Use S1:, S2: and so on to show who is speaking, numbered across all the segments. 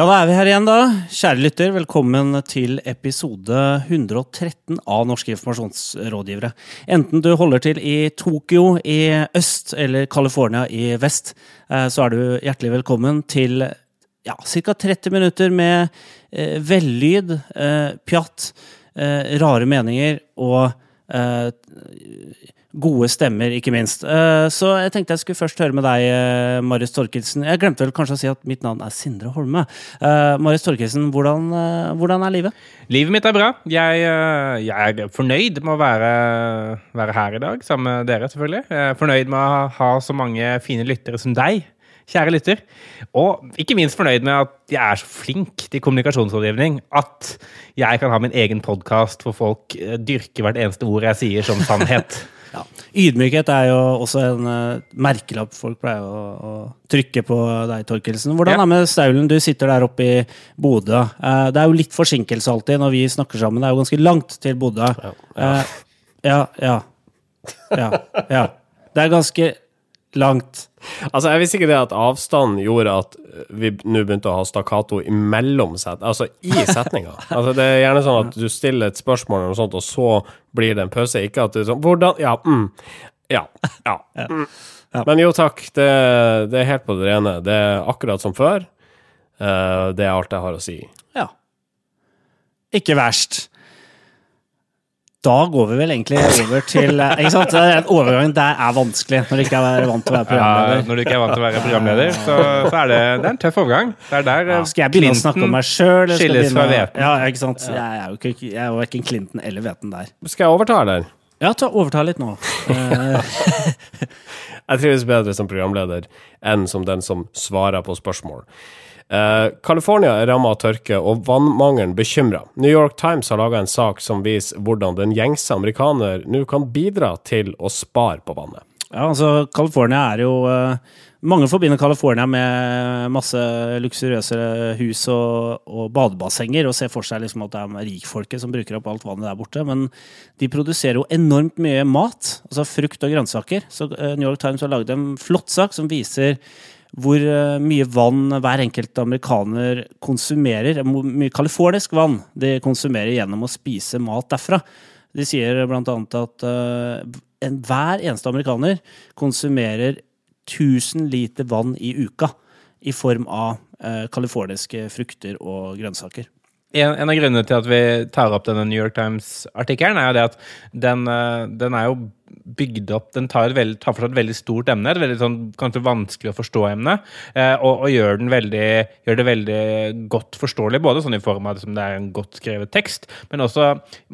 S1: Ja, da er vi her igjen, da. Kjære lytter, velkommen til episode 113 av Norske informasjonsrådgivere. Enten du holder til i Tokyo i øst eller California i vest, eh, så er du hjertelig velkommen til ja, ca. 30 minutter med eh, vellyd, eh, pjatt, eh, rare meninger og eh, Gode stemmer, ikke minst. Eh, Så jeg tenkte jeg skulle først høre med deg, eh, Marius Torkelsen. Jeg glemte vel kanskje å si at mitt navn er Sindre Holme. Eh, Marius Torkelsen, hvordan, hvordan er livet?
S2: Livet mitt er bra. Jeg, jeg er fornøyd med å være, være her i dag, sammen med dere, selvfølgelig. Jeg er fornøyd med å ha, så mange fine lyttere som deg, kjære lytter. Og ikke minst fornøyd med at jeg er så flink til kommunikasjonsrådgivning at jeg kan ha min egen podkast hvor folk dyrker hvert eneste ord jeg sier, som sannhet.
S1: Ja. Ydmykhet er jo også en uh, merkelapp folk pleier å, å trykke på deg, Torkelsen. Hvordan
S2: Ja.
S1: er med Staulen? Du sitter der oppe i Bodø. Uh, det er jo litt forsinkelse alltid når vi snakker sammen. Det er jo ganske langt til Bodø. Ja, ja. ja, ja, ja. Det er ganske langt.
S3: Altså, jeg visste ikke det at avstand gjorde at vi nå begynte å ha stakkato imellom set, altså i setninga. Altså, det er gjerne sånn at du stiller et spørsmål eller noe sånt, og så blir det en pause. Ikke at du sånn Hvordan Ja. Mm, ja. Ja. Mm. Men jo takk, det, det er helt på det rene. Det er akkurat som før. Eh, det er alt jeg har å si.
S1: Ja. Ikke verst. Da går vi vel egentlig over til eh, Ikke sant? Den overgangen der er vanskelig når du ikke er vant til å være
S2: Ja,
S1: programleder.
S2: når du ikke er vant til å være programleder, så, så er det, det er en tøff overgang. Det er der ja,
S1: Skal jeg begynne å snakke om meg sjøl?
S2: skilles fra veten.
S1: Ja, ikke sant? Jeg er jo ikke, jeg er jo verken Clinton eller Veten der.
S3: Skal jeg overta, eller?
S1: Ja, ta, overta litt nå. Eh,
S3: Jeg trives bedre som programleder enn som den som svarer på spørsmål. Eh, California er rammet av tørke og vannmangelen bekymrer. New York Times har laga en sak som viser hvordan den gjengse amerikaner nå kan bidra til å spare på vannet.
S1: ja, altså, California er jo uh, Mange forbinder California med masse luksuriøse hus og, og badebassenger og ser for seg liksom at det er rikfolket som bruker opp alt vannet der borte. Men de produserer jo enormt mye mat, altså frukt og grønnsaker. Så uh, New York Times har laget en flott sak som viser hvor eh, mye vann hver enkelt amerikaner konsumerer. Hvor mye californisk vann de konsumerer gjennom å spise mat derfra. De sier annet at eh, hver eneste amerikaner konsumerer 1000 liter vann i uka i form av eh, californiske frukter og grønnsaker.
S2: En, en av grunnene til at vi tar opp denne New York Times-artikkelen, er jo det at den, eh, den er jo bygd opp Den tar, et veld, tar for seg et veldig stort emne, et veldig sånn kanskje vanskelig å forstå emne, eh, og, og gjør, veldig, gjør det veldig godt forståelig, både sånn i form av at det er en godt skrevet tekst, men også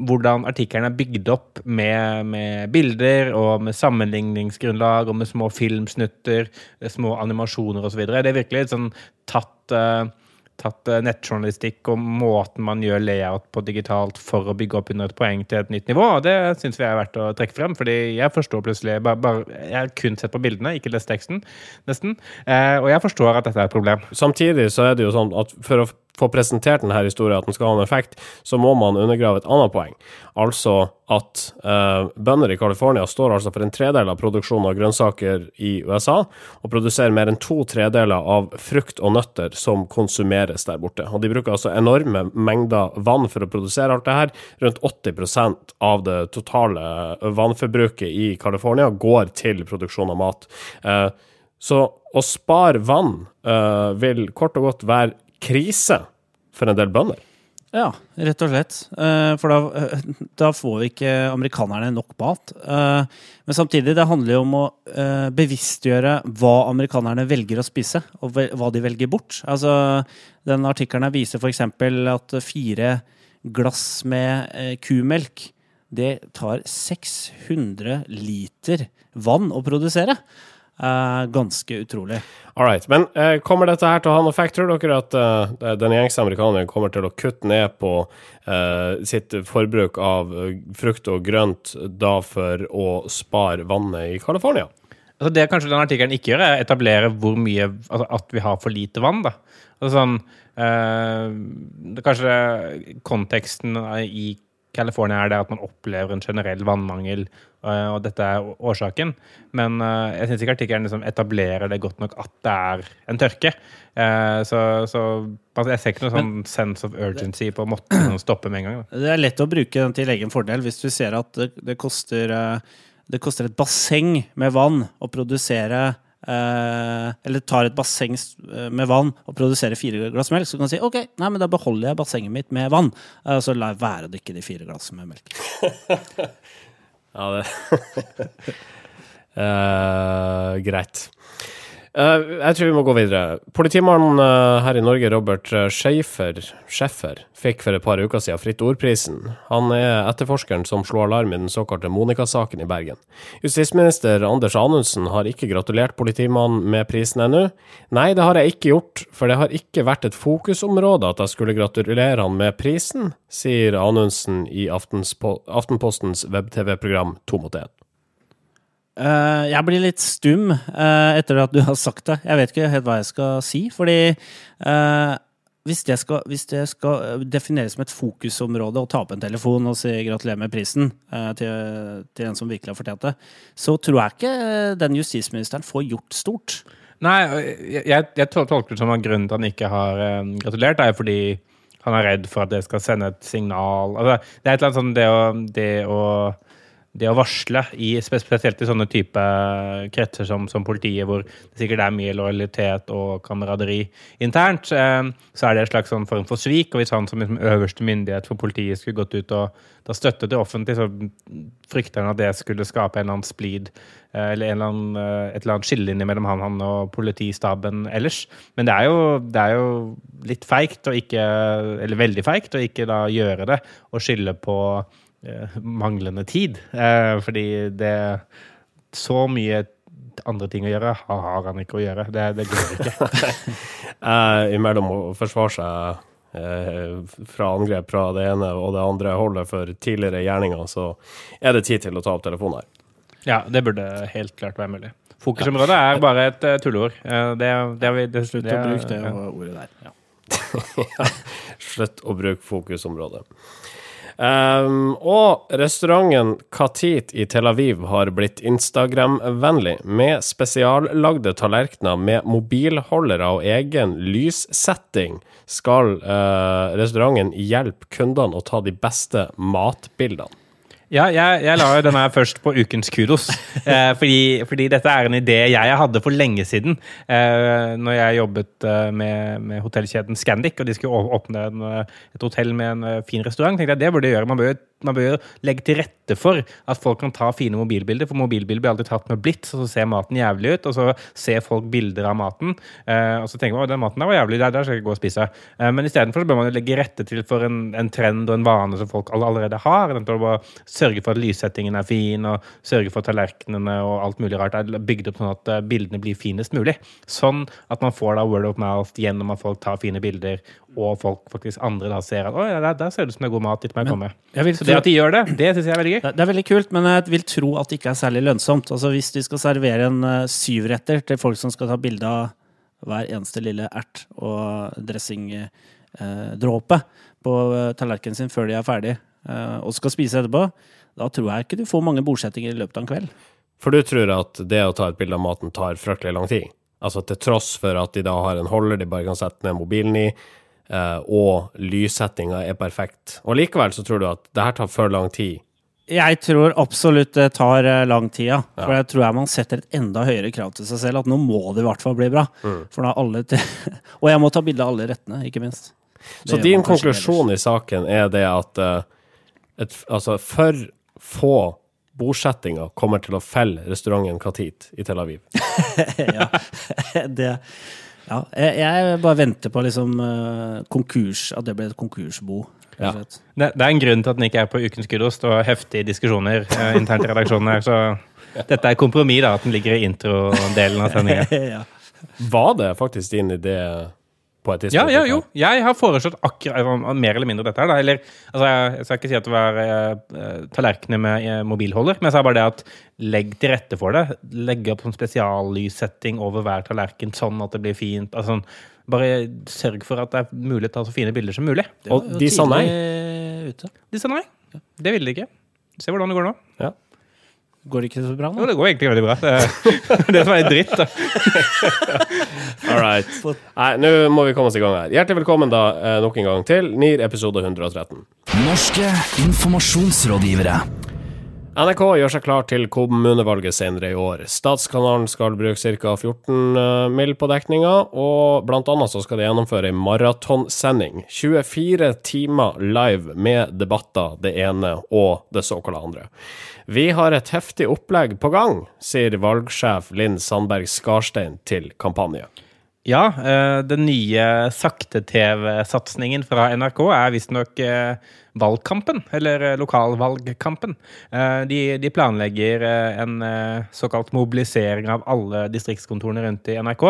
S2: hvordan artikkelen er bygd opp med, med bilder og med sammenligningsgrunnlag og med små filmsnutter, eh, små animasjoner osv. Det er virkelig sånn tatt eh, tatt eh, nettjournalistikk og måten man gjør layout på digitalt for å bygge opp under et poeng til et nytt nivå. og Det syns vi er verdt å trekke frem. fordi jeg forstår plutselig bare, bare, Jeg har kun sett på bildene, ikke lest teksten, nesten. Eh, og jeg forstår at dette er et problem.
S3: Samtidig så er det jo sånn at for å få presentert denne historien, at den skal ha en effekt, så må man undergrave et annet poeng. Altså at eh, bønder i California står altså for en tredel av produksjonen av grønnsaker i USA, og produserer mer enn to tredeler av frukt og nøtter som konsumeres der borte. Og de bruker altså enorme mengder vann for å produsere alt det her. Rundt 80% av det totale vannforbruket i California går til produksjon av mat. Eh, så å spare vann eh, vil kort og godt være krise for en del bønder.
S1: Ja, rett og slett. Eh, For da, eh, da får vi ikke amerikanerne nok mat. Eh, Men samtidig, det handler jo om å bevisstgjøre hva amerikanerne velger å spise, og hva de velger bort. Altså, den artikkelen viser f.eks. at fire glass med kumelk det tar 600 liter vann å produsere. Eh, ganske utrolig.
S3: All right. Men eh, kommer dette her til å ha noe effekt? Tror dere at uh, den gjengse amerikaneren kommer til å kutte ned på eh, sitt forbruk av frukt og grønt da for å spare vannet i California?
S2: Altså det kanskje den artikkelen ikke gjør, er å etablere hvor mye altså At vi har for lite vann. da. Altså sånn eh, det er Kanskje konteksten i California er det at man opplever en generell vannmangel, eh, og dette er årsaken. Men eh, jeg syns ikke artikkelen liksom etablerer det godt nok at det er en tørke. Eh, så, så altså, jeg ser ikke noe sånn sense of urgency på å måtte stoppe med en gang. Da.
S1: Det er lett å bruke den til egen fordel hvis du ser at det, det, koster, det koster et basseng med vann å produsere Eller tar et basseng eh, med vann og produserer fire glass melk, så kan du si ok, nei, men da beholder jeg bassenget mitt med vann. Eh, så lar jeg være å drikke de fire glassene med melk.
S3: Ja, det uh, Greit. Eh, jeg tror vi må gå videre. Politimannen eh, her i Norge, Robert uh, Schäfer, Schäfer, fikk for et par uker siden Fritt Ord-prisen. Han er etterforskeren som slo alarm i den såkalte Monica-saken i Bergen. Justisminister Anders Anundsen har ikke gratulert politimannen med prisen ennå. Nei, det har jeg ikke gjort, for det har ikke vært et fokusområde at jeg skulle gratulere han med prisen, sier Anundsen i Aftenpostens web-TV-program To mot én.
S1: Eh, jeg blir litt stum uh, etter at du har sagt det. Jeg vet ikke helt hva jeg skal si. Fordi uh, hvis, det skal, hvis det skal defineres som et fokusområde å ta opp en telefon og si gratulerer med prisen til, til en som virkelig har fortjent det, så tror jeg ikke den justisministeren får gjort stort.
S2: Nei, jeg, jeg, jeg tolker det som at grunnen til at han ikke har um, gratulert, er fordi han er redd for at det skal sende et signal altså, Det er et eller annet sånn det å, det å det å varsle, i, spesielt i sånne type kretser som, som politiet, hvor det sikkert er mye lojalitet og kameraderi internt, eh, så er det en slags sånn form for svik. Og hvis han som liksom øverste myndighet for politiet skulle gått ut og da støttet det offentlig, så frykter han at det skulle skape en eller annen splid eh, eller eller annen, eh, et eller annet skillelinje mellom han, han og politistaben ellers. Men det er jo, det er jo litt feigt, eller veldig feigt, å ikke da gjøre det og skylde på manglende tid. Eh, fordi det er Så mye andre ting å gjøre har har han ikke å gjøre. Det, det går ikke.
S3: eh, imellom å forsvare seg eh, fra angrep fra det ene og det andre holdet for tidligere gjerninger, så er det tid til å ta opp telefonen her.
S2: Ja, det burde helt klart være mulig. Fokusområdet er bare et uh, tulleord. Eh, det, det, har vi- det,
S1: Slutt å bruke det
S2: ja.
S1: ordet der. Ja.
S3: Slutt å bruke fokusområdet. Um, og restauranten Katit i Tel Aviv har blitt Instagram-vennlig, med spesiallagde tallerkener med mobilholdere og egen lyssetting. Skal uh, restauranten hjelpe kundene å ta de beste matbildene?
S2: Ja, jeg, jeg la jo den her først på ukens kudos. Eh, fordi, fordi dette er en idé jeg hadde for lenge siden. Eh, når jeg jobbet eh, med, med hotellkjeden Scandic, og de skulle åpne en, eh, et hotell med en eh, fin restaurant, tenkte jeg det burde jeg gjøre. Man bør, man bør legge til rette for at folk kan ta fine mobilbilder. For mobilbilder blir alltid tatt med blitz, og så ser maten jævlig ut. Og så ser folk bilder av maten, eh, og så tenker man at den maten der var jævlig, der, der skal jeg gå og spise. Eh, men istedenfor så bør man jo legge rette til for en, en trend og en vane som folk allerede har. Å sørge for at lyssettingen er fin, og sørge for at tallerkenene og alt mulig rart er bygd opp sånn at eh, bildene blir finest mulig. Sånn at man får da word of mouth gjennom at folk tar fine bilder, og folk faktisk andre da ser at oi, der, der ser det ut som det er god mat, dit må jeg komme.
S1: Jeg vil
S2: Så det at de gjør det, det syns jeg er veldig gøy.
S1: Det det er veldig kult, men jeg vil tro at det ikke er særlig lønnsomt. Altså Hvis de skal servere en eh, syvretter til folk som skal ta bilde av hver eneste lille ert og dressingdråpe på eh, tallerkenen sin før de er ferdig, eh, og skal spise etterpå, da tror jeg ikke du får mange bordsettinger i løpet av en kveld.
S3: For du tror at det å ta et bilde av maten tar fryktelig lang tid? Altså til tross for at de da har en holder de bare kan sette ned mobilen i, eh, og lyssettinga er perfekt. Og likevel så tror du at det her tar for lang tid.
S1: Jeg tror absolutt det tar eh, lang tid, ja. For jeg tror jeg man setter et enda høyere krav til seg selv. At nå må det i hvert fall bli bra. For da alle Og jeg må ta bilde av alle rettene, ikke minst. Det
S3: Så din konklusjon ellers. i saken er det at eh, et, altså for få bordsettinger kommer til å felle restauranten Katit i Tel Aviv?
S1: ja. det, ja. Jeg, jeg bare venter på liksom eh, konkurs, at det blir et konkursbo.
S3: Ja.
S2: Det, det er en grunn til at den ikke er på Ukens kudos. Det var heftige diskusjoner eh, internt i redaksjonen her, så dette er kompromiss, da, at den ligger i introdelen av sendingen.
S1: ja.
S3: Var det faktisk din idé på et tidspunkt?
S2: ja, jo. Jeg har foreslått akkurat mer eller mindre dette her. Da. Eller, altså, jeg, jeg skal ikke si at det var eh, tallerkener med eh, mobilholder, men jeg sa bare det at legg til rette for det. Legge opp sånn spesiallyssetting over hver tallerken, sånn at det blir fint. Altså, sånn, bare sørg for at det er mulig å ta så fine bilder som mulig.
S3: Og de sa nei?
S1: Ute.
S2: De sa nei. Det ville de ikke. Se hvordan det går nå.
S1: Går det ikke så bra nå?
S2: Jo, det går egentlig veldig bra. Det er det som er litt dritt, da.
S3: All right. Nei, nå må vi komme oss i gang her. Hjertelig velkommen da eh, nok en gang til NIR episode 113.
S4: Norske informasjonsrådgivere.
S3: NRK gjør seg klar til kommunevalget senere i år. Statskanalen skal bruke ca. 14 eh, mill. på dekninga, og blant annet så skal de gjennomføre en maratonsending. 24 timer live med debatter, det ene og det såkalte andre. Vi har et heftig opplegg på gang, sier valgsjef Linn Sandberg Skarstein til kampanje.
S2: Ja, eh, den nye sakte-TV-satsingen fra NRK er visstnok eh, valgkampen, eller eh, lokalvalgkampen. De, de planlegger en såkalt mobilisering av alle distriktskontorene rundt i NRK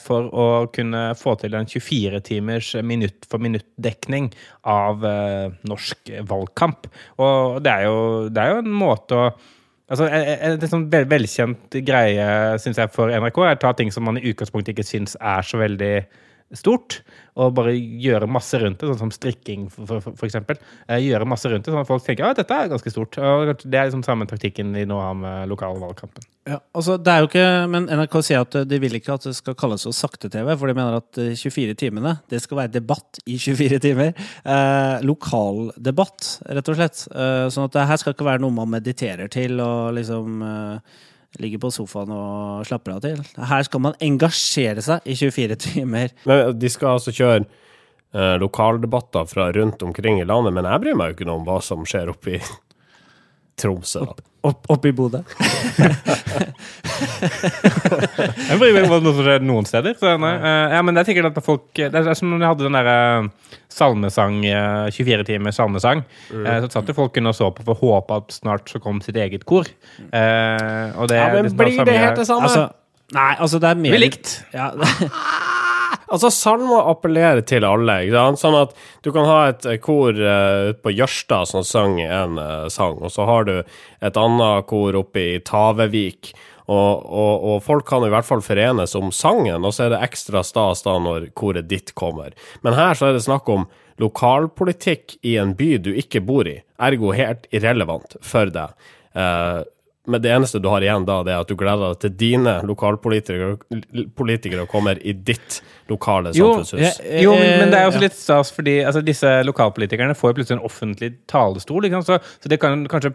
S2: for å kunne få til en 24 timers minutt for minutt-dekning av norsk valgkamp. Og det er jo, det er jo en måte å Altså, en sånn vel, velkjent greie synes jeg, for NRK er å ta ting som man i utgangspunktet ikke syns er så veldig stort, og bare gjøre masse rundt det, sånn som strikking, eksempel. Eh, gjøre masse rundt det, sånn at folk tenker at dette er ganske stort. Og det er liksom samme taktikken de nå har med lokalvalgkampen.
S1: Ja, altså, det er jo ikke, men NRK sier at de vil ikke at det skal kalles for sakte-TV, for de mener at eh, 24 timene, det skal være debatt i 24 timer. Eh, lokaldebatt, rett og slett. Eh, sånn at det her skal ikke være noe man mediterer til og liksom eh, ligger på sofaen og slapper av til. Her skal man engasjere seg i 24 timer.
S3: Men de skal altså kjøre eh, lokaldebatter fra rundt omkring i landet, men jeg bryr meg jo ikke noe om hva som skjer oppe i Tromsø. Opp,
S1: Opp, opp i Bodø.
S2: Jeg bryr meg om noe som skjer noen steder. Så, nei. Eh, ja, men det er sikkert at folk Det er som når de hadde den derre salmesang, eh, 24 timer salmesang. Eh, så satt jo folk under og så på for å håpe at snart så kom sitt eget kor. Eh, og det,
S3: Ja, men
S2: det er
S3: blir det helt det samme?
S1: Altså, nei, altså det er mer
S2: Vi likt.
S1: Ja,
S3: Altså, salmer appellerer til alle, ikke sant? Sånn at du kan ha et eh, kor uh, på Jørstad som synger en uh, sang, og så har du et annet kor oppe i Tavevik, og, og, og folk kan i hvert fall forenes om sangen, og så er det ekstra stas da når koret ditt kommer. Men her så er det snakk om lokalpolitikk i en by du ikke bor i, ergo helt irrelevant for deg. Eh, men det eneste du har igjen da, det er at du gleder deg til dine lokalpolitikere politikere kommer i ditt lokale
S2: Jo,
S3: samfunnshus.
S2: jo, men, men det er også litt stas, fordi altså, disse lokalpolitikerne får jo plutselig en offentlig talestol. Så, så det kan kanskje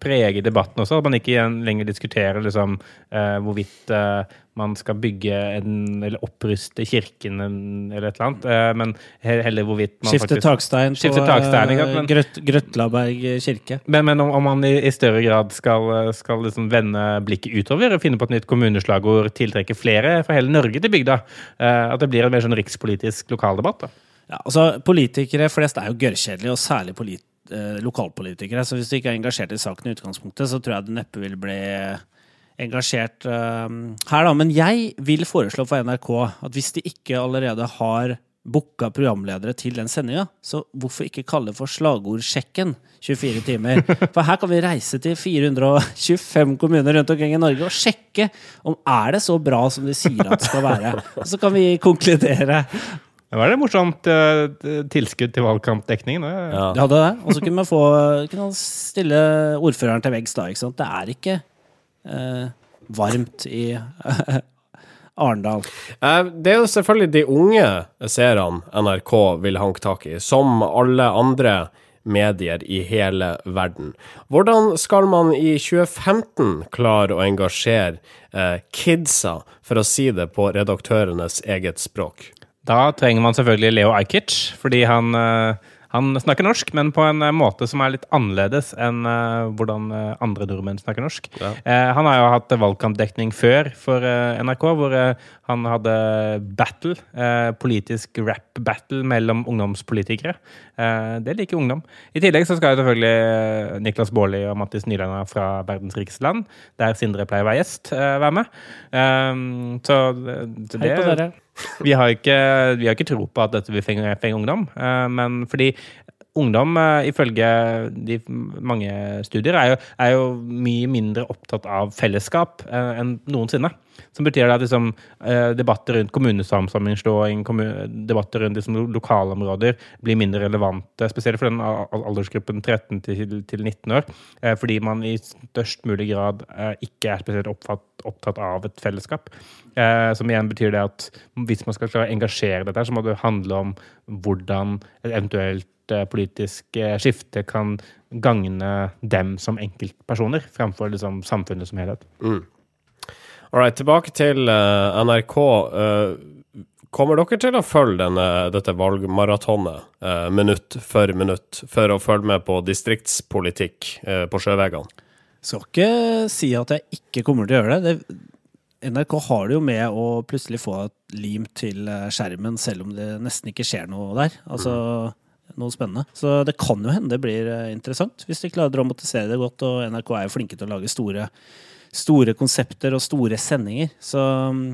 S2: prege debatten også, at man ikke lenger diskuterer liksom, eh, hvorvidt eh, man skal bygge en, eller oppruste kirken eller et eller annet, eh, men heller hvorvidt man
S1: Skifte
S2: faktisk
S1: takstein
S2: Skifte takstein, på men-
S1: eh, Grøt, Grøtlaberg kirke.
S2: men, men om, om man i, i større grad skal, skal liksom vende blikket utover og finne på et nytt kommuneslagord, tiltrekke flere fra hele Norge til bygda, eh, at det blir en mer sånn rikspolitisk lokaldebatt. da.
S1: Ja, altså, politikere flest er jo gørrkjedelige, og særlig polit eh, lokalpolitikere. Så hvis du ikke er engasjert i saken i utgangspunktet, så tror jeg du neppe vil bli engasjert eh, her, da. Men jeg vil foreslå for NRK at hvis de ikke allerede har booka programledere til den sendinga, så hvorfor ikke kalle det for Slagordsjekken 24 timer? For her kan vi reise til 425 kommuner rundt omkring i Norge og sjekke om er det så bra som de sier at det skal være. Og så kan vi konkludere.
S2: Det var det morsomt eh, tilskudd til valgkampdekningen. Ja.
S3: Ja.
S1: det er. det. Og så kunne man få kunne man stille ordføreren til veggs da. ikke sant? Det er ikke eh, varmt i Arendal.
S3: Eh, Det er jo selvfølgelig de unge seerne NRK vil hanke tak i, som alle andre medier i hele verden. Hvordan skal man i 2015 klare å engasjere eh, kidsa, for å si det på redaktørenes eget språk?
S2: Da trenger man selvfølgelig Leo Ajkic, fordi han, eh, han snakker norsk, men på en eh, måte som er litt annerledes enn eh, hvordan andre nordmenn snakker norsk.
S3: Ja.
S2: Han har jo hatt valgkampdekning før for NRK, hvor han hadde battle, politisk rap-battle mellom ungdomspolitikere. Det liker ungdom. I tillegg så skal jo selvfølgelig Niklas Baarli og Mattis Nylander fra Verdens rikeste land, der Sindre pleier å være gjest, være med. Så, det,
S1: Hei på dere.
S2: Vi har ikke, vi har ikke tro på at dette vil fenge, fenge ungdom, eh, men fordi ungdom, eh, ifølge de mange studier, er jo, er jo mye mindre opptatt av fellesskap eh, enn noensinne. Som betyr at liksom, eh, debatter rundt kommunesammenslåing, kommu- debatter rundt liksom, lokalområder blir mindre relevante, spesielt for den aldersgruppen 13 til, til 19 år, fordi man i størst mulig grad ikke er spesielt oppfatt, opptatt av et fellesskap. Som igjen betyr det at hvis man skal engasjere dette, så må det handle om hvordan eventuelt politisk skifte kan gagne dem som enkeltpersoner, framfor liksom, samfunnet som helhet.
S3: All right, tilbake til uh, NRK. Uh, kommer dere til å følge denne, dette valgmaratonet uh, minutt for minutt for å følge med på distriktspolitikk på sjøveiene?
S1: Skal ikke si at jeg ikke kommer til å gjøre det. det. NRK har det jo med å plutselig få et lim til skjermen, selv om det nesten ikke skjer noe der. Altså noe spennende. Så det kan jo hende det blir eh, interessant, hvis de klarer å dramatisere det godt. Og NRK er jo flinke til å lage store, store konsepter og store sendinger. Så mm,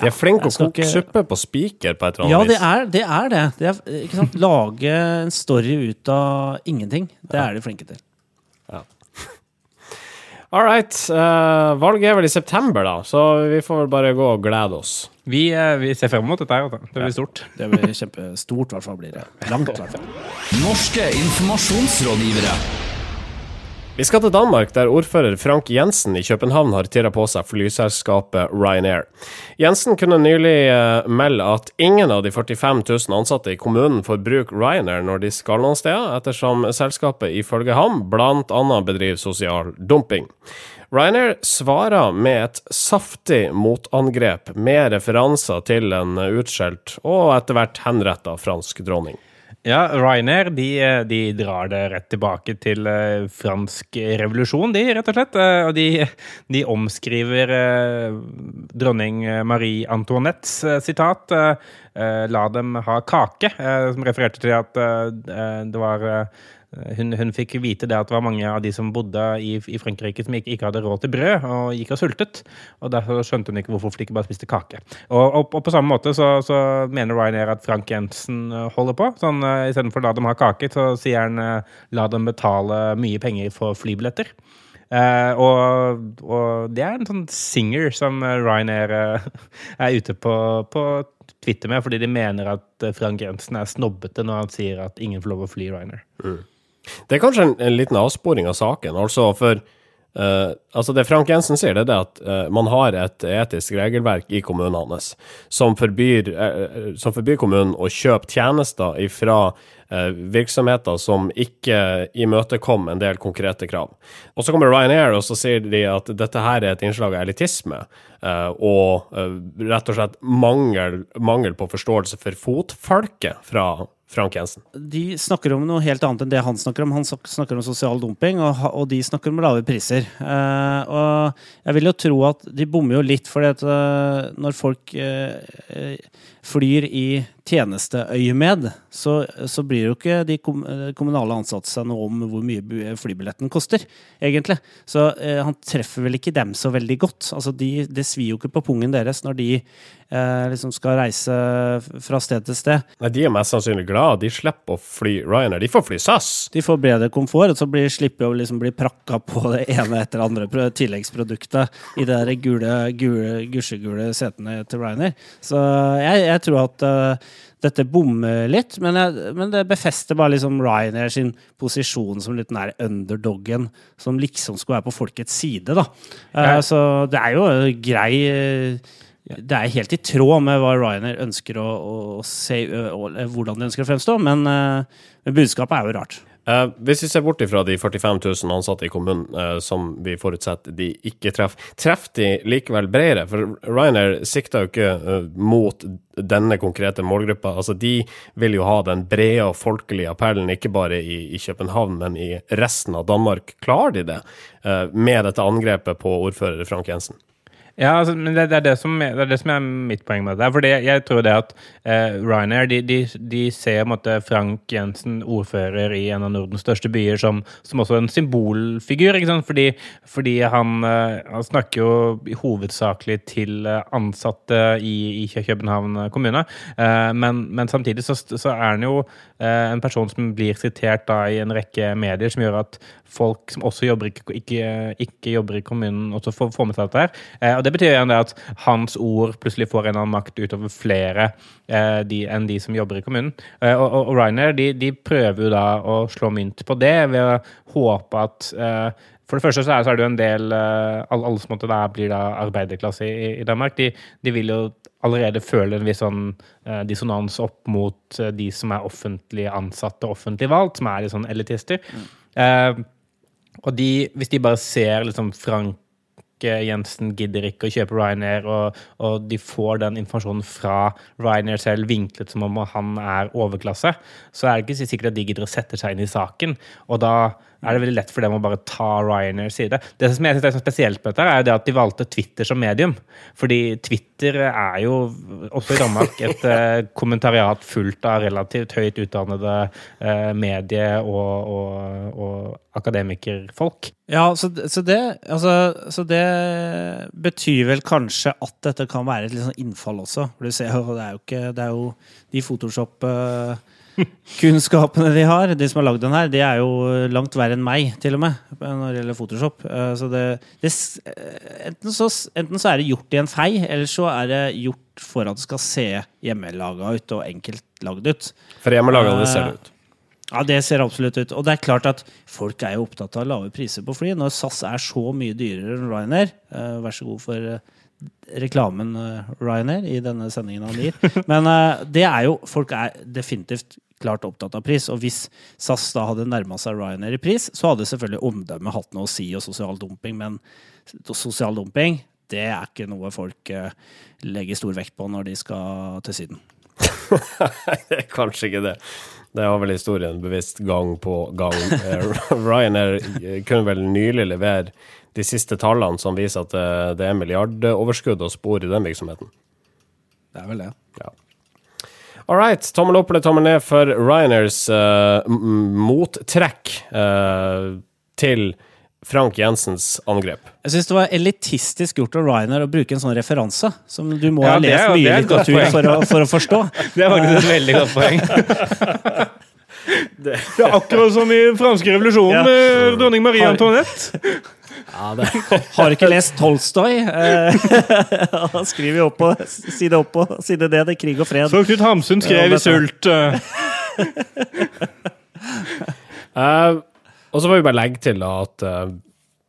S3: De er flinke
S1: til
S3: å koke suppe på spiker på et eller
S1: ja,
S3: annet
S1: det er det. Er det. det er, ikke sant? Lage en story ut av ingenting. Det er de flinke til.
S3: All right. Uh, valget er vel i september, da, så vi får vel bare gå og glede oss.
S2: Vi, uh, vi ser frem mot dette her. altså. Det blir stort.
S1: Det blir kjempestort, i hvert fall. blir det. Langt, i hvert fall.
S4: Norske informasjonsrådgivere.
S3: Vi skal til Danmark, der ordfører Frank Jensen i København har tirra på seg flyselskapet Ryanair. Jensen kunne nylig eh, melde at ingen av de 45 000 ansatte i kommunen får bruke Ryanair når de skal noen steder, ettersom selskapet ifølge ham bl.a. bedriver sosial dumping. Ryanair svarer med et saftig motangrep med referanser til en utskjelt og etter hvert henretta fransk dronning.
S2: Ja, Ryanair de, eh, de drar det rett tilbake til eh, fransk revolusjon, de, rett og slett. Eh, og de, de omskriver dronning Marie Antoinettes sitat 'la dem ha kake', som refererte til at det var hun, hun fikk vite det at det var mange av de som bodde i, i Frankrike som ikke, ikke hadde råd til brød, og gikk og sultet. Og Derfor skjønte hun ikke hvorfor de ikke bare spiste kake. Og, og, og på samme måte så, så mener Ryanair at Frank Jensen eh, holder på. sånn uh, Istedenfor å la dem ha kake, så sier han uh, la dem betale mye penger for flybilletter. Uh, og, og det er en sånn singer som eh, Ryanair uh, er ute på, på Twitter med, fordi de mener at eh, Frank Jensen er snobbete når han sier at ingen får lov å fly Ryanair.
S3: Det er kanskje en, en liten avsporing av saken. Altså for uh, altså Det Frank Jensen sier, det er det at uh, man har et etisk regelverk i kommunen hans som forbyr, uh, som forbyr kommunen å kjøpe tjenester fra virksomheter som ikke imøtekom en del konkrete krav. Og så kommer Ryanair og så sier de at dette her er et innslag av elitisme og rett og slett mangel, mangel på forståelse for fotfolket fra Frank Jensen.
S1: De snakker om noe helt annet enn det han snakker om. Han snakker om sosial dumping, og, og de snakker om lave priser. Eh, og jeg vil jo tro at de bommer jo litt, for når folk eh, eh, flyr i tjenesteøyemed, så, så blir jo ikke de kom, eh, kommunale ansatte seg noe om hvor mye flybilletten koster, egentlig. Så eh, han treffer vel ikke dem så veldig godt. Altså, de, det svir jo ikke på pungen deres når de eh, liksom skal reise fra sted til sted.
S3: Nei, De er mest sannsynlig glad. De slipper å fly Ryanair. De får fly SAS.
S1: De får bedre komfort, og så blir, slipper å liksom bli prakka på det ene etter det andre tilleggsproduktet i de der gule, gule, gusjegule setene til Ryanair. Så jeg, jeg tror at uh, dette bommer litt, men, jeg, men det befester bare liksom Ryanair sin posisjon som litt der underdoggen som liksom skulle være på folkets side, da.
S2: Ja.
S1: Uh, Så det er jo grei eh, det er helt i tråd med hva Ryanair ønsker å, å se, hvordan de ønsker å fremstå, men, budskapet er jo rart.
S3: Uh, hvis vi ser bort ifra de 45 000 ansatte i kommunen, uh, som vi forutsetter de ikke treffer, treffer de likevel bredere? For Ryanair sikter jo ikke uh, mot denne konkrete målgruppa. Altså, de vil jo ha den brede og folkelige appellen, ikke bare i, i København, men i resten av Danmark. Klarer de det eh, med dette angrepet på ordfører Frank Jensen?
S2: Ja, altså, men det, det, er det, som, det er det som er mitt poeng med det. Fordi jeg tror det at eh, Ryanair de, de, de ser måte Frank Jensen, ordfører i en av Nordens største byer, som, som også en symbolfigur. ikke? Fordi, fordi han, eh, han, snakker jo hovedsakelig til eh, ansatte i, i København kommune. Eh, men, men, samtidig så, så, er han jo eh, en person som blir sitert da i en rekke medier, som gjør at folk som også jobber ikke, ikke, ikke jobber i kommunen, også får, får med seg dette. her. Eh, det betyr igjen det at hans ord plutselig får en annen makt utover flere eh, de, enn de som jobber i kommunen. Eh, og, og, og Ryanair de, de, prøver jo da å slå mynt på det ved å håpe at eh, for det første så er, så er det jo en del eh, Alle, som måtte da blir da arbeiderklasse i, i Danmark, de, de, vil jo allerede føle en viss sånn eh, dissonans opp mot de som er offentlig ansatte og offentlig valgt, som er litt sånn elitister. Mm. og de, hvis de bare ser liksom Frank Jensen gidder ikke å kjøpe Ryanair, og, og, de får den informasjonen fra Ryanair selv vinklet som om han er overklasse, så er det ikke sikkert at de gidder å sette seg inn i saken. Og da er det veldig lett for dem å bare ta Ryanairs side. Det som jeg synes er spesielt med dette, er det at de valgte Twitter som medium. Fordi Twitter er jo, også i Danmark, et uh, kommentariat fullt av relativt høyt utdannede uh, medie- og, og, og akademikerfolk.
S1: Ja, så, så, det, altså, så, det, betyr vel kanskje at dette kan være et litt sånn innfall også. For du ser jo, det er jo ikke Det er jo de Photoshop kunnskapene de har, de som har lagd den her, de er jo langt verre enn meg, til og med, når det gjelder Photoshop. Eh, så det, det enten, så, enten, så, er det gjort i en fei, eller så er det gjort for at det skal se hjemmelaga ut og enkelt lagd ut.
S3: For hjemmelaga, det ser det ut.
S1: Ja, det ser absolutt ut. Og det er klart at folk er jo opptatt av lave priser på fly. Når SAS er så mye dyrere enn Ryanair, uh, vær så god for uh, reklamen uh, Ryanair i denne sendingen han gir. Men det er jo Folk er definitivt klart opptatt av pris. Og hvis SAS da hadde nærma seg Ryanair i pris, så hadde selvfølgelig omdømmet hatt noe å si, og sosial dumping. Men sosial dumping, det er ikke noe folk legger stor vekt på når de skal til Syden.
S3: kanskje ikke det. Det har vel historien bevisst gang på gang. Eh, Ryanair eh, kunne vel nylig levere de siste tallene som viser at det er milliardoverskudd å spore i den virksomheten.
S1: Det er vel det.
S3: Ja. All right. Tommel opp eller tommel ned for Ryanairs uh, mottrekk uh, til Frank Jensens angrep.
S1: Jeg syns det var elitistisk gjort av Ryanair å bruke en sånn referanse, som du må ja, ha lest er, mye litteratur for å, for å, forstå.
S2: Det er faktisk et veldig godt poeng. det. er akkurat som i franske revolusjonen ja. med dronning Marie Antoinette.
S1: Ja, det. Har ikke lest Tolstoy. Eh, han skriver jo opp på side opp på side ned det er krig og fred.
S2: Så Knut Hamsun skrev i Sult. uh,
S3: og så får vi bare legge til da, at uh,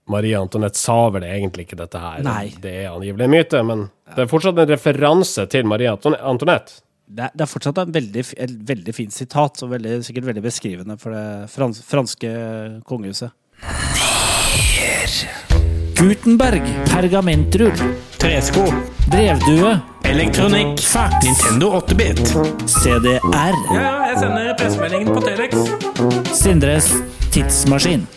S3: Marie Antoinette sa vel egentlig ikke dette her.
S1: Nei.
S3: Det er angivelig en myte, men det er fortsatt en referanse til Marie Antoinette.
S1: Det er, det er fortsatt en veldig, en veldig fin sitat, og veldig, sikkert veldig beskrivende for det frans, franske kongehuset.
S4: Gutenberg. Pergamentrull.
S2: Tresko.
S4: Brevdue.
S2: Elektronikk.
S4: Fax.
S2: Nintendo 8-bit.
S1: CDR.
S2: Ja, ja, jeg sender pressemeldingen på Telex.
S1: Sindres tidsmaskin.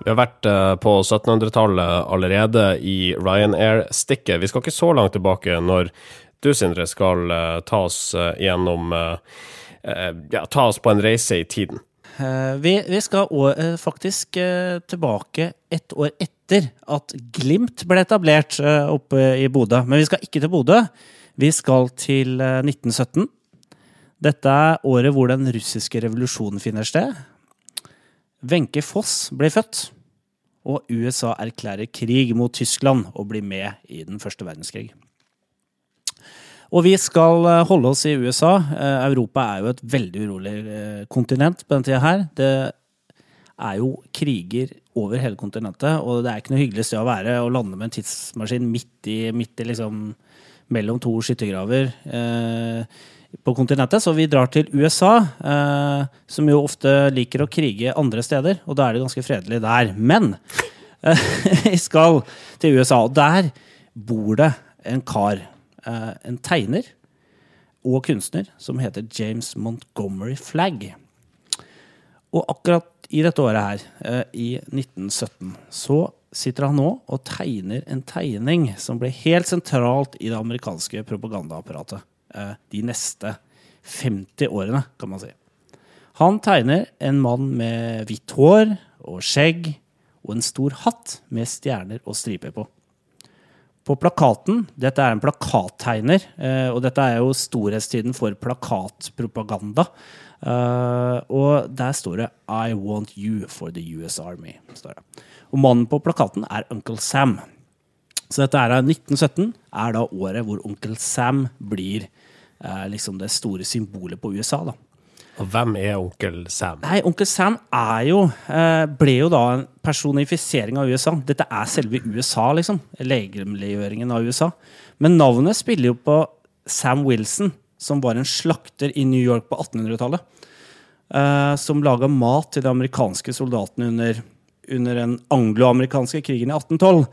S3: Vi har vært eh, på 1700-tallet allerede i Ryanair-stikket. Vi skal ikke så langt tilbake når du, Sindre, skal uh, ta oss uh, gjennom Ja, ta oss på en reise i tiden.
S1: Eh, vi, vi, skal eh, faktisk eh, tilbake ett år etter at Glimt ble etablert oppe i Bodø. Men vi skal ikke til Bodø. Vi skal til 1917. Dette er året hvor den russiske revolusjonen finner sted. Wenche Foss ble født. Og USA erklærer krig mot Tyskland og blir med i den første verdenskrig. Og vi skal eh, holde oss i USA. Eh, Europa er jo et veldig urolig eh, kontinent på den tida her. Det er jo kriger over hele kontinentet, og det er ikke noe hyggelig sted å være å lande med en tidsmaskin midt i, midt i liksom mellom to skyttergraver eh, på kontinentet. Så vi drar til USA, eh, som jo ofte liker å krige andre steder, og da er det ganske fredelig der. Men eh, skal til USA, og der bor det en kar Eh, en tegner og kunstner som heter James Montgomery Flagg. Og akkurat i dette året her, eh, i 1917, så sitter han nå og tegner en tegning som ble helt sentralt i det amerikanske propagandaapparatet de neste 50 årene, kan man si. Han tegner en mann med hvitt hår og skjegg og en stor hatt med stjerner og striper på. På plakaten Dette er en plakattegner, eh, og dette er jo storhetstiden for plakatpropaganda. Eh, og der står det 'I want you for the US Army'. Og mannen på plakaten er Uncle Sam. Så dette er 1917 er da året hvor Onkel Sam blir eh, liksom det store symbolet på USA. da.
S3: Og hvem er onkel Sam?
S1: Nei, Onkel Sam er jo eh, ble jo da en personifisering av USA. Dette er selve USA, liksom. Legemliggjøringen av USA. Men navnet spiller jo på Sam Wilson, som var en slakter i New York på 1800-tallet. Eh, som laga mat til de amerikanske soldatene under, under den anglo-amerikanske krigen i 1812.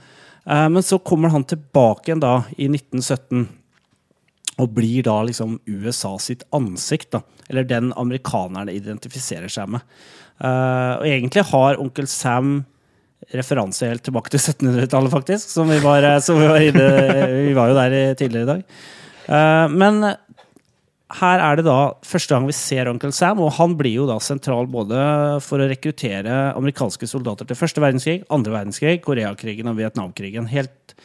S1: Eh, men så kommer han tilbake igjen da i 1917 og blir da liksom USA sitt ansikt. da, Eller den amerikanerne identifiserer seg med. Eh, og egentlig har onkel Sam referanse helt tilbake til 1700-tallet, faktisk. Som vi var, eh, som vi var inne Vi var jo der tidligere i dag. Men her er det da første gang vi ser onkel Sam, og han blir jo da sentral både for å rekruttere amerikanske soldater til første verdenskrig, andre verdenskrig, Koreakrigen og Vietnamkrigen. Helt,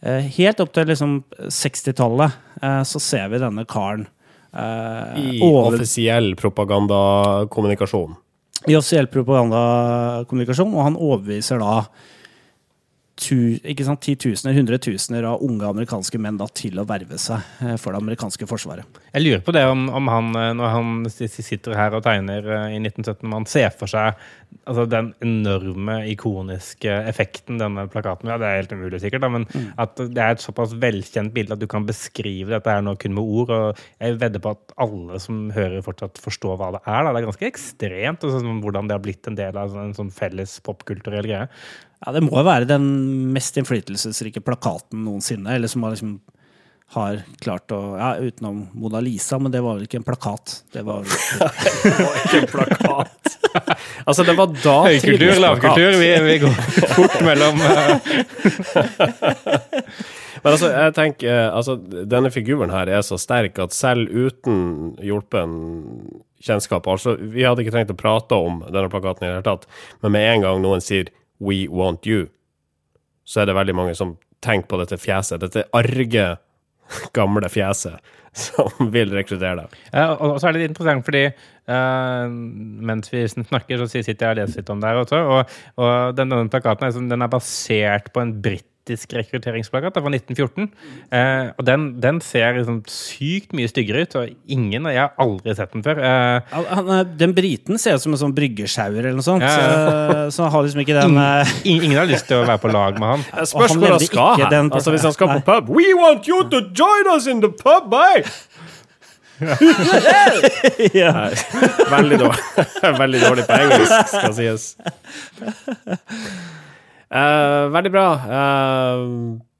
S1: eh, helt opp til liksom 60-tallet eh, så ser vi denne karen eh,
S3: I
S1: over-
S3: offisiell propagandakommunikasjon.
S1: i offisiell propagandakommunikasjon, og han overbeviser da tu, ikke sant, titusener, hundretusener av unge amerikanske menn da, til å verve seg eh, for det amerikanske forsvaret.
S2: Jeg lurer på det om, om han, eh, når han sitter her og tegner eh, i 1917, om han ser for seg altså, den enorme, ikoniske effekten denne plakaten Ja, Det er helt umulig, sikkert, da, men at det er et såpass velkjent bilde at du kan beskrive dette her nå kun med ord. og Jeg vedder på at alle som hører, fortsatt forstår hva det er. Da. Det er ganske ekstremt altså, hvordan det har blitt en del av en sånn felles popkulturell greie.
S1: Ja, Det må jo være den mest innflytelsesrike plakaten noensinne. Eller som har liksom har klart å Ja, utenom Mona Lisa, men det var vel ikke en plakat. Det var
S3: Ikke en plakat. altså, det var da
S2: Høykultur, lavkultur, vi, vi går fort mellom eh,
S3: Men altså, jeg tenker eh, altså, Denne figuren her er så sterk at selv uten hjulpen kjennskap Altså, vi hadde ikke trengt å prate om denne plakaten i det hele tatt, men med en gang noen sier 'We want you', så er det veldig mange som tenker på dette fjeset, dette arge, gamle fjeset, som vil rekruttere deg.
S2: Ja, og så er det litt interessant, fordi uh, mens vi snakker, så sitter jeg og leser litt om det her også. Og, og denne plakaten er, den er basert på en britisk rekrutteringsplakat fra 1914. Eh, og den, den ser liksom sykt mye styggere ut, og ingen Jeg har aldri sett den før. Eh,
S1: Han, er- den briten ser ut som en sånn bryggesjauer eller noe sånt.
S2: Ja,
S1: Så, så har liksom ikke den
S2: ingen, ingen har lyst til å være på lag med han.
S3: Spørsmålet spørs hvor han skal
S1: ikke
S3: hen.
S1: den-
S3: Altså, hvis han skal på pub We want you to join us in the pub, bye!
S1: ja.
S3: Nei, veldig dårlig, veldig dårlig på engelsk, skal sies. Eh, veldig bra. Eh,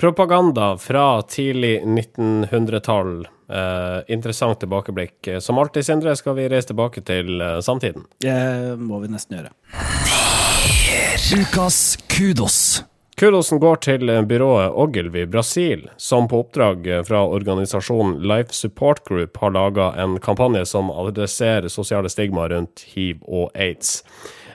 S3: propaganda fra tidlig 1900-tall. Eh, interessant tilbakeblikk. Som alltid, Sindre, skal vi reise tilbake til eh, samtiden.
S1: Det må vi nesten gjøre.
S4: Ukas kudos.
S3: Kudosen går til byrået Ogilvy Brasil, som på oppdrag fra organisasjonen Life Support Group har laga en kampanje som adresserer sosiale stigma rundt hiv og aids.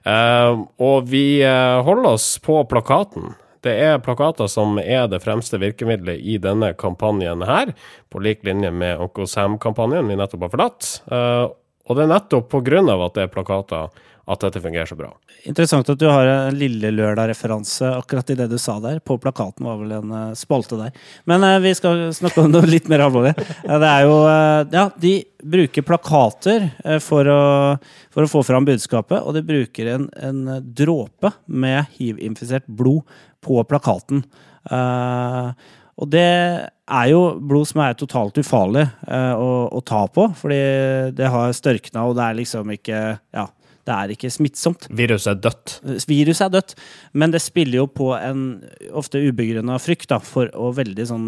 S3: Eh, og vi eh, holder oss på plakaten. Det er plakater som er det fremste virkemidlet i denne kampanjen her, på lik linje med Onkel Sam-kampanjen vi nettopp har forlatt. Eh, og det er nettopp av at det er plakater at dette fungerer så bra.
S1: Interessant at du har en Lille Lørdag-referanse akkurat i det du sa der. På plakaten var vel en eh, spalte der. Men eh, vi skal snakke om noe litt mer alvorlig. Eh, det er jo eh, Ja, de bruker plakater for, å, for å få fram budskapet, og de bruker en, en dråpe med hiv-infisert blod på plakaten. Eh, og det er jo blod som er totalt ufarlig eh, å, å ta på, fordi det har størkna, og det er liksom ikke Ja, det er ikke smittsomt.
S3: Viruset er dødt.
S1: Viruset er dødt, men det spiller jo på en ofte ubegrunna frykt, da, for, og veldig sånn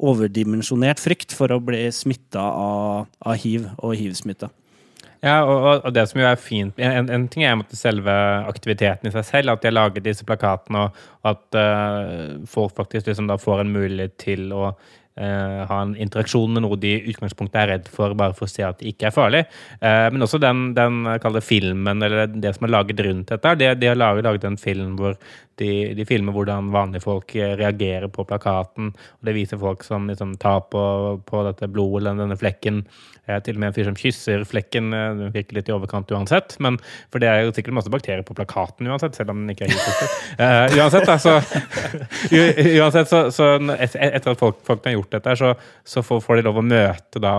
S1: overdimensjonert frykt for å bli smitta av, av hiv og hiv-smitte.
S2: Ja, og, og- og det som jo er fint En, en ting er måtte selve aktiviteten i seg selv, at de har laget disse plakatene og, at uh, folk faktisk liksom da får en mulighet til å eh, ha en interaksjon med noe de i utgangspunktet er redd for, bare for å se at det ikke er farlig. Eh, men også den, den filmen, eller det som er laget rundt dette. De, de har laget, laget en film hvor de, de filmer hvordan vanlige folk reagerer på plakaten. og Det viser folk som liksom tar på, på dette blodet eller denne flekken. Til og med en fyr som kysser flekken. Den virker litt i overkant uansett. Men, for det er jo sikkert masse bakterier på plakaten uansett, selv om den ikke er hittet. Uh, uansett, da, så, uansett, så, så et, etter at folk, folk har gjort dette, så, så får, får de lov å møte da,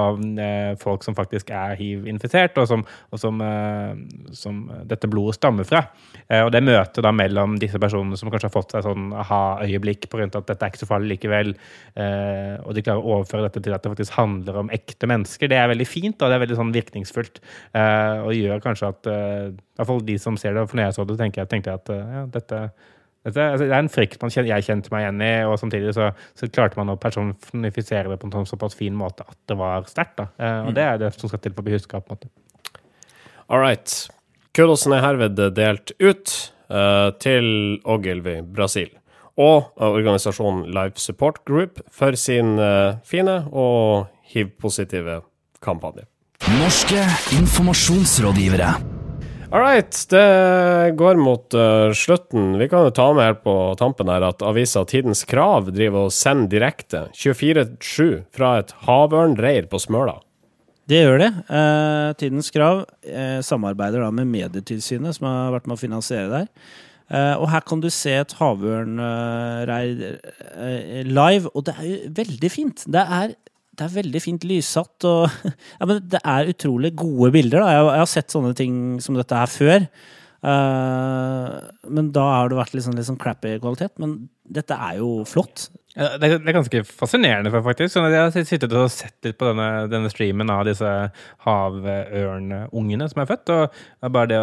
S2: eh, folk som faktisk er hiv-infisert, og som, og som, eh, som dette blodet stammer fra. Eh, og det møtet da mellom disse personene som kanskje har fått seg sånn aha-øyeblikk på grunn av at dette er ikke så farlig likevel, og de klarer å overføre dette til at det faktisk handler om ekte mennesker, det er veldig fint, og det er veldig sånn virkningsfullt, og gjør kanskje at i hvert fall de som ser det, for når jeg så det, tenkte jeg at ja, dette dette, altså, det er en frykt man kjente, jeg kjente meg igjen i, og samtidig så, så klarte man å personifisere det på en sånn såpass fin måte at det var sterkt. da. Eh, og det er det som skal til for å bli huska.
S3: All right. Kudosen er herved delt ut eh, til Ogilvy Brasil og organisasjonen Life Support Group for sin eh, fine og hiv-positive kampanje.
S4: Norske informasjonsrådgivere.
S3: All right, det går mot uh, slutten. Vi kan jo ta med helt på tampen her at avisa Tidens Krav driver og sender direkte 24-7 fra et havørnreir på Smøla.
S1: Det gjør det. Eh, Tidens Krav eh, samarbeider da med Medietilsynet, som har vært med å finansiere der. Og her kan du se et havørnreir live, og det er jo veldig fint. Det er, det er veldig fint lyssatt, og ja, men det er utrolig gode bilder. Da. Jeg, jeg har sett sånne ting som dette her før. Uh, men da har det vært litt sånn, litt sånn crappy kvalitet. Men dette er jo flott.
S2: Det er, det er ganske fascinerende, faktisk. Sånn jeg har sittet og sett litt på denne, denne streamen av disse havørnungene som er født. og bare det,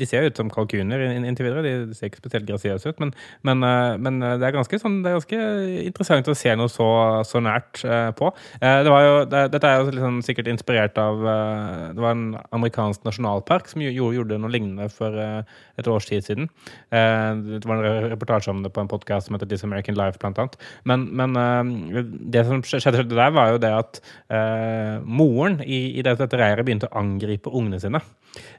S2: De ser jo ut som kalkuner inntil videre. De ser ikke spesielt grasiøse ut. Men, men, eh, men det er ganske sånn, det er ganske interessant å se noe så, så nært eh, på. Eh, Det jo, det, dette er jo liksom sikkert inspirert av eh, Det var en amerikansk nasjonalpark som jo- gjorde, gjorde noe lignende for eh, et års tid siden. Eh, Det var en reportasje om det på en podkast som heter This American Life, blant annet. Men, men uh, det som skjedde der, var jo det at uh, moren i, i dette reiret begynte å angripe ungene sine.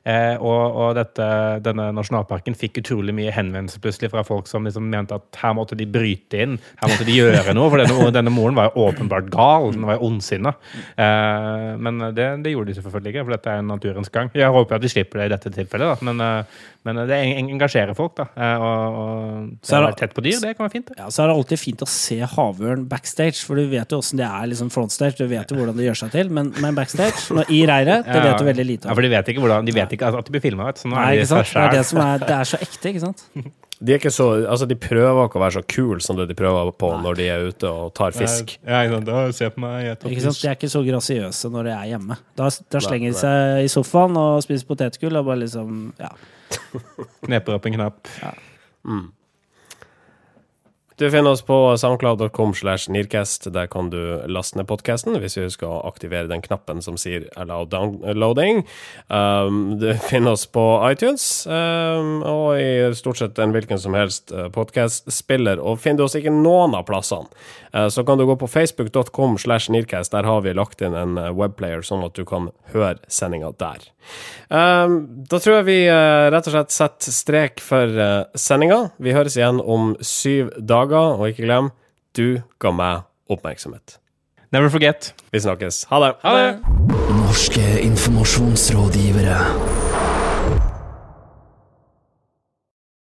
S2: Eh, og og dette, denne nasjonalparken fikk utrolig mye henvendelser plutselig fra folk som liksom mente at her måtte de bryte inn, her måtte de gjøre noe. For denne, denne moren var jo åpenbart gal, den var jo ondsinna. Eh, men det, det gjorde de selvfølgelig ikke, for dette er naturens gang. Jeg håper at de slipper det i dette tilfellet, da. men, eh, men det engasjerer folk. da. Eh, og, og det
S1: er
S2: tett på dyr, det kan være fint.
S1: Ja, så er det alltid fint å se havørn backstage, for du vet jo åssen det er liksom frontstage. Du vet jo hvordan det gjør seg til, men, men backstage, i reiret, det vet du veldig lite
S2: Ja, for de vet ikke, hvordan, de vet ikke at de blir filma.
S1: Nei, ikke sant? Det er det som er Det er så ekte, ikke sant?
S3: De er ikke så, altså de prøver ikke å være så kule som det de prøver på når de er ute og tar fisk.
S2: Ja. Da, se på meg. Jeg tar
S1: Ikke sant?
S2: fisk.
S1: De er ikke så grasiøse når de er hjemme. Da, da slenger de seg i sofaen og spiser potetgull og bare liksom Ja.
S2: Kneper opp en knapp.
S3: Du finner oss på soundcloud.com slash nearcast. Der kan du laste ned podkasten hvis vi å aktivere den knappen som sier 'allow downloading'. Um, du finner oss på iTunes um, og i stort sett en hvilken som helst uh, podkastspiller. Og finner du oss ikke noen av plassene, uh, så kan du gå på facebook.com slash nearcast. Der har vi lagt inn en uh, webplayer, sånn at du kan høre sendinga der. Um, da tror jeg vi uh, rett og slett setter strek for uh, sendinga. Vi høres igjen om syv dager, og ikke glem, du ga meg oppmerksomhet.
S2: Never forget.
S3: Vi snakkes. Ha det.
S2: Ha det!
S4: Norske informasjonsrådgivere.